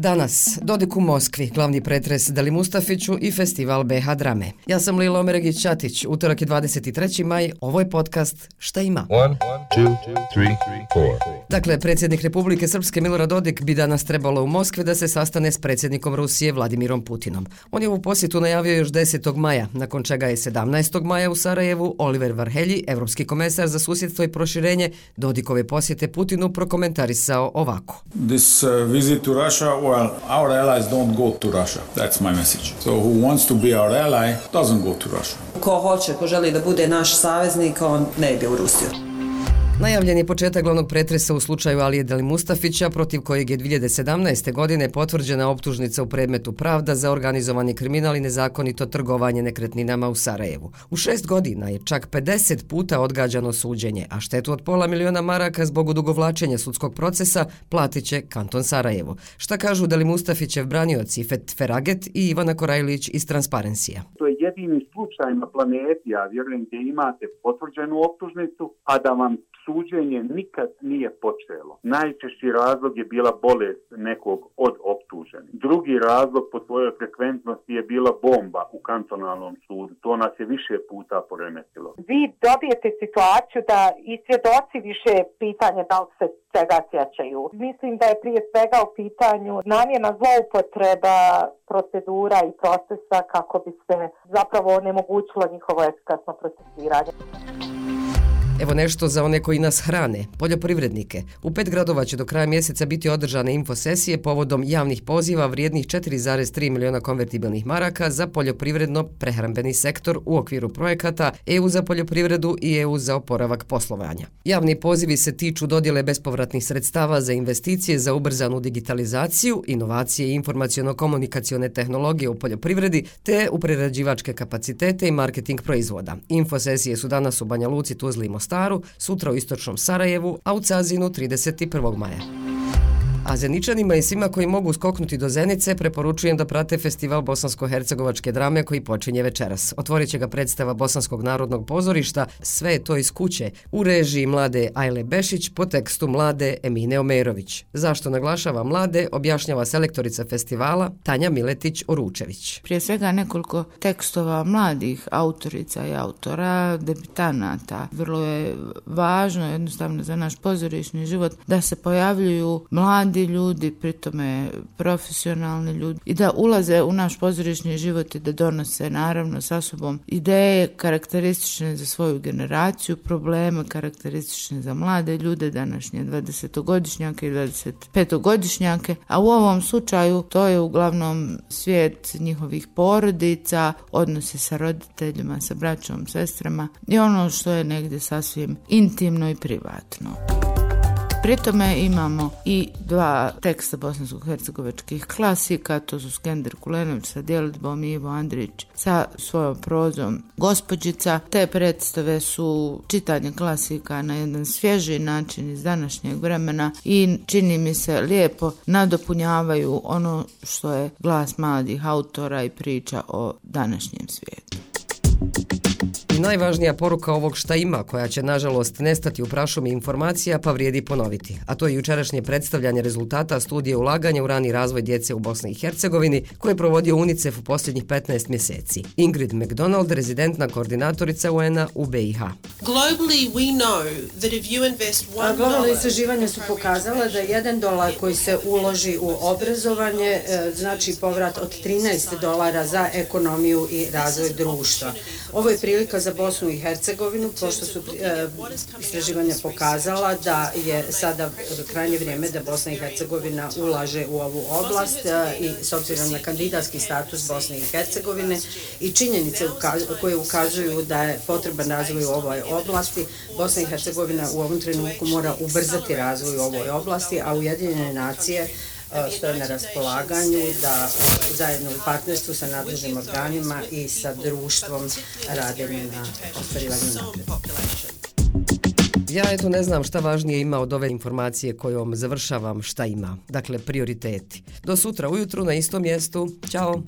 Danas, Dodik u Moskvi, glavni pretres Dali Mustafiću i festival BH Drame. Ja sam Lila Omeregić-Ćatić, utorak je 23. maj, ovo je podcast Šta ima? One, two, three, dakle, predsjednik Republike Srpske Milorad Dodik bi danas trebalo u Moskvi da se sastane s predsjednikom Rusije Vladimirom Putinom. On je u posjetu najavio još 10. maja, nakon čega je 17. maja u Sarajevu Oliver Varhelji, evropski komesar za susjedstvo i proširenje, Dodikove posjete Putinu prokomentarisao ovako. This uh, visit to Russia well, our allies don't go to Russia. That's my message. So who wants to be our ally doesn't go to Russia. Ko hoće, ko želi da bude naš saveznik, on ne ide u Rusiju. Najavljen je početak glavnog pretresa u slučaju Alije Deli Mustafića, protiv kojeg je 2017. godine potvrđena optužnica u predmetu pravda za organizovani kriminal i nezakonito trgovanje nekretninama u Sarajevu. U šest godina je čak 50 puta odgađano suđenje, a štetu od pola miliona maraka zbog udugovlačenja sudskog procesa platit će Kanton Sarajevo. Šta kažu Deli Mustafićev branioci Fet Feraget i Ivana Korajlić iz Transparencija? To je jedini slučaj na planeti, a vjerujem gdje imate potvrđenu optužnicu, a da vam suđenje nikad nije počelo. Najčešći razlog je bila bolest nekog od optuženih. Drugi razlog po svojoj frekventnosti je bila bomba u kantonalnom sudu. To nas je više puta poremetilo. Vi dobijete situaciju da i svjedoci više pitanje da li se čega sjećaju. Mislim da je prije svega u pitanju namjena zloupotreba procedura i procesa kako bi se zapravo onemogućilo njihovo efikasno procesiranje. Evo nešto za one koji nas hrane, poljoprivrednike. U pet gradova će do kraja mjeseca biti održane infosesije povodom javnih poziva vrijednih 4,3 miliona konvertibilnih maraka za poljoprivredno prehrambeni sektor u okviru projekata EU za poljoprivredu i EU za oporavak poslovanja. Javni pozivi se tiču dodjele bespovratnih sredstava za investicije za ubrzanu digitalizaciju, inovacije i informacijono-komunikacione tehnologije u poljoprivredi te u prerađivačke kapacitete i marketing proizvoda. Infosesije su danas u Banja Luci, Tuzli i Mostaru Mostaru, sutra u istočnom Sarajevu, a u Cazinu 31. maja. A Zeničanima i svima koji mogu skoknuti do Zenice preporučujem da prate festival Bosansko-Hercegovačke drame koji počinje večeras. Otvorit će ga predstava Bosanskog narodnog pozorišta Sve je to iz kuće u režiji mlade Ajle Bešić po tekstu mlade Emine Omerović. Zašto naglašava mlade objašnjava selektorica festivala Tanja Miletić-Oručević. Prije svega nekoliko tekstova mladih autorica i autora, debitanata. Vrlo je važno jednostavno za naš pozorišni život da se pojavljuju mladi mladi ljudi, pritome profesionalni ljudi i da ulaze u naš pozorišni život i da donose naravno sa sobom ideje karakteristične za svoju generaciju, probleme karakteristične za mlade ljude, današnje 20-godišnjake i 25-godišnjake, a u ovom slučaju to je uglavnom svijet njihovih porodica, odnose sa roditeljima, sa braćom, sestrama i ono što je negdje sasvim intimno i privatno. Pri tome imamo i dva teksta bosansko-hercegovačkih klasika, to su Skender Kulenović sa djelitbom i Ivo Andrić sa svojom prozom Gospodjica. Te predstave su čitanje klasika na jedan svježi način iz današnjeg vremena i čini mi se lijepo nadopunjavaju ono što je glas mladih autora i priča o današnjem svijetu najvažnija poruka ovog šta ima, koja će nažalost nestati u prašumi informacija, pa vrijedi ponoviti. A to je jučerašnje predstavljanje rezultata studije ulaganja u rani razvoj djece u Bosni i Hercegovini, koje je provodio UNICEF u posljednjih 15 mjeseci. Ingrid McDonald, rezidentna koordinatorica UN-a u BiH. Globalne istraživanje su pokazala da jedan dolar koji se uloži u obrazovanje e, znači povrat od 13 dolara za ekonomiju i razvoj društva. Ovo je prilika za Bosnu i Hercegovinu, pošto su e, istraživanja pokazala da je sada krajnje vrijeme da Bosna i Hercegovina ulaže u ovu oblast e, i s obzirom na kandidatski status Bosne i Hercegovine i činjenice koje ukazuju da je potreban razvoj u ovoj oblasti, Bosna i Hercegovina u ovom trenutku mora ubrzati razvoj u ovoj oblasti, a Ujedinjene nacije stoje na raspolaganju da zajedno u partnerstvu sa nadležnim organima i sa društvom rade na ostvarivanju napredu. Ja eto ne znam šta važnije ima od ove informacije kojom završavam šta ima. Dakle, prioriteti. Do sutra ujutru na istom mjestu. Ćao!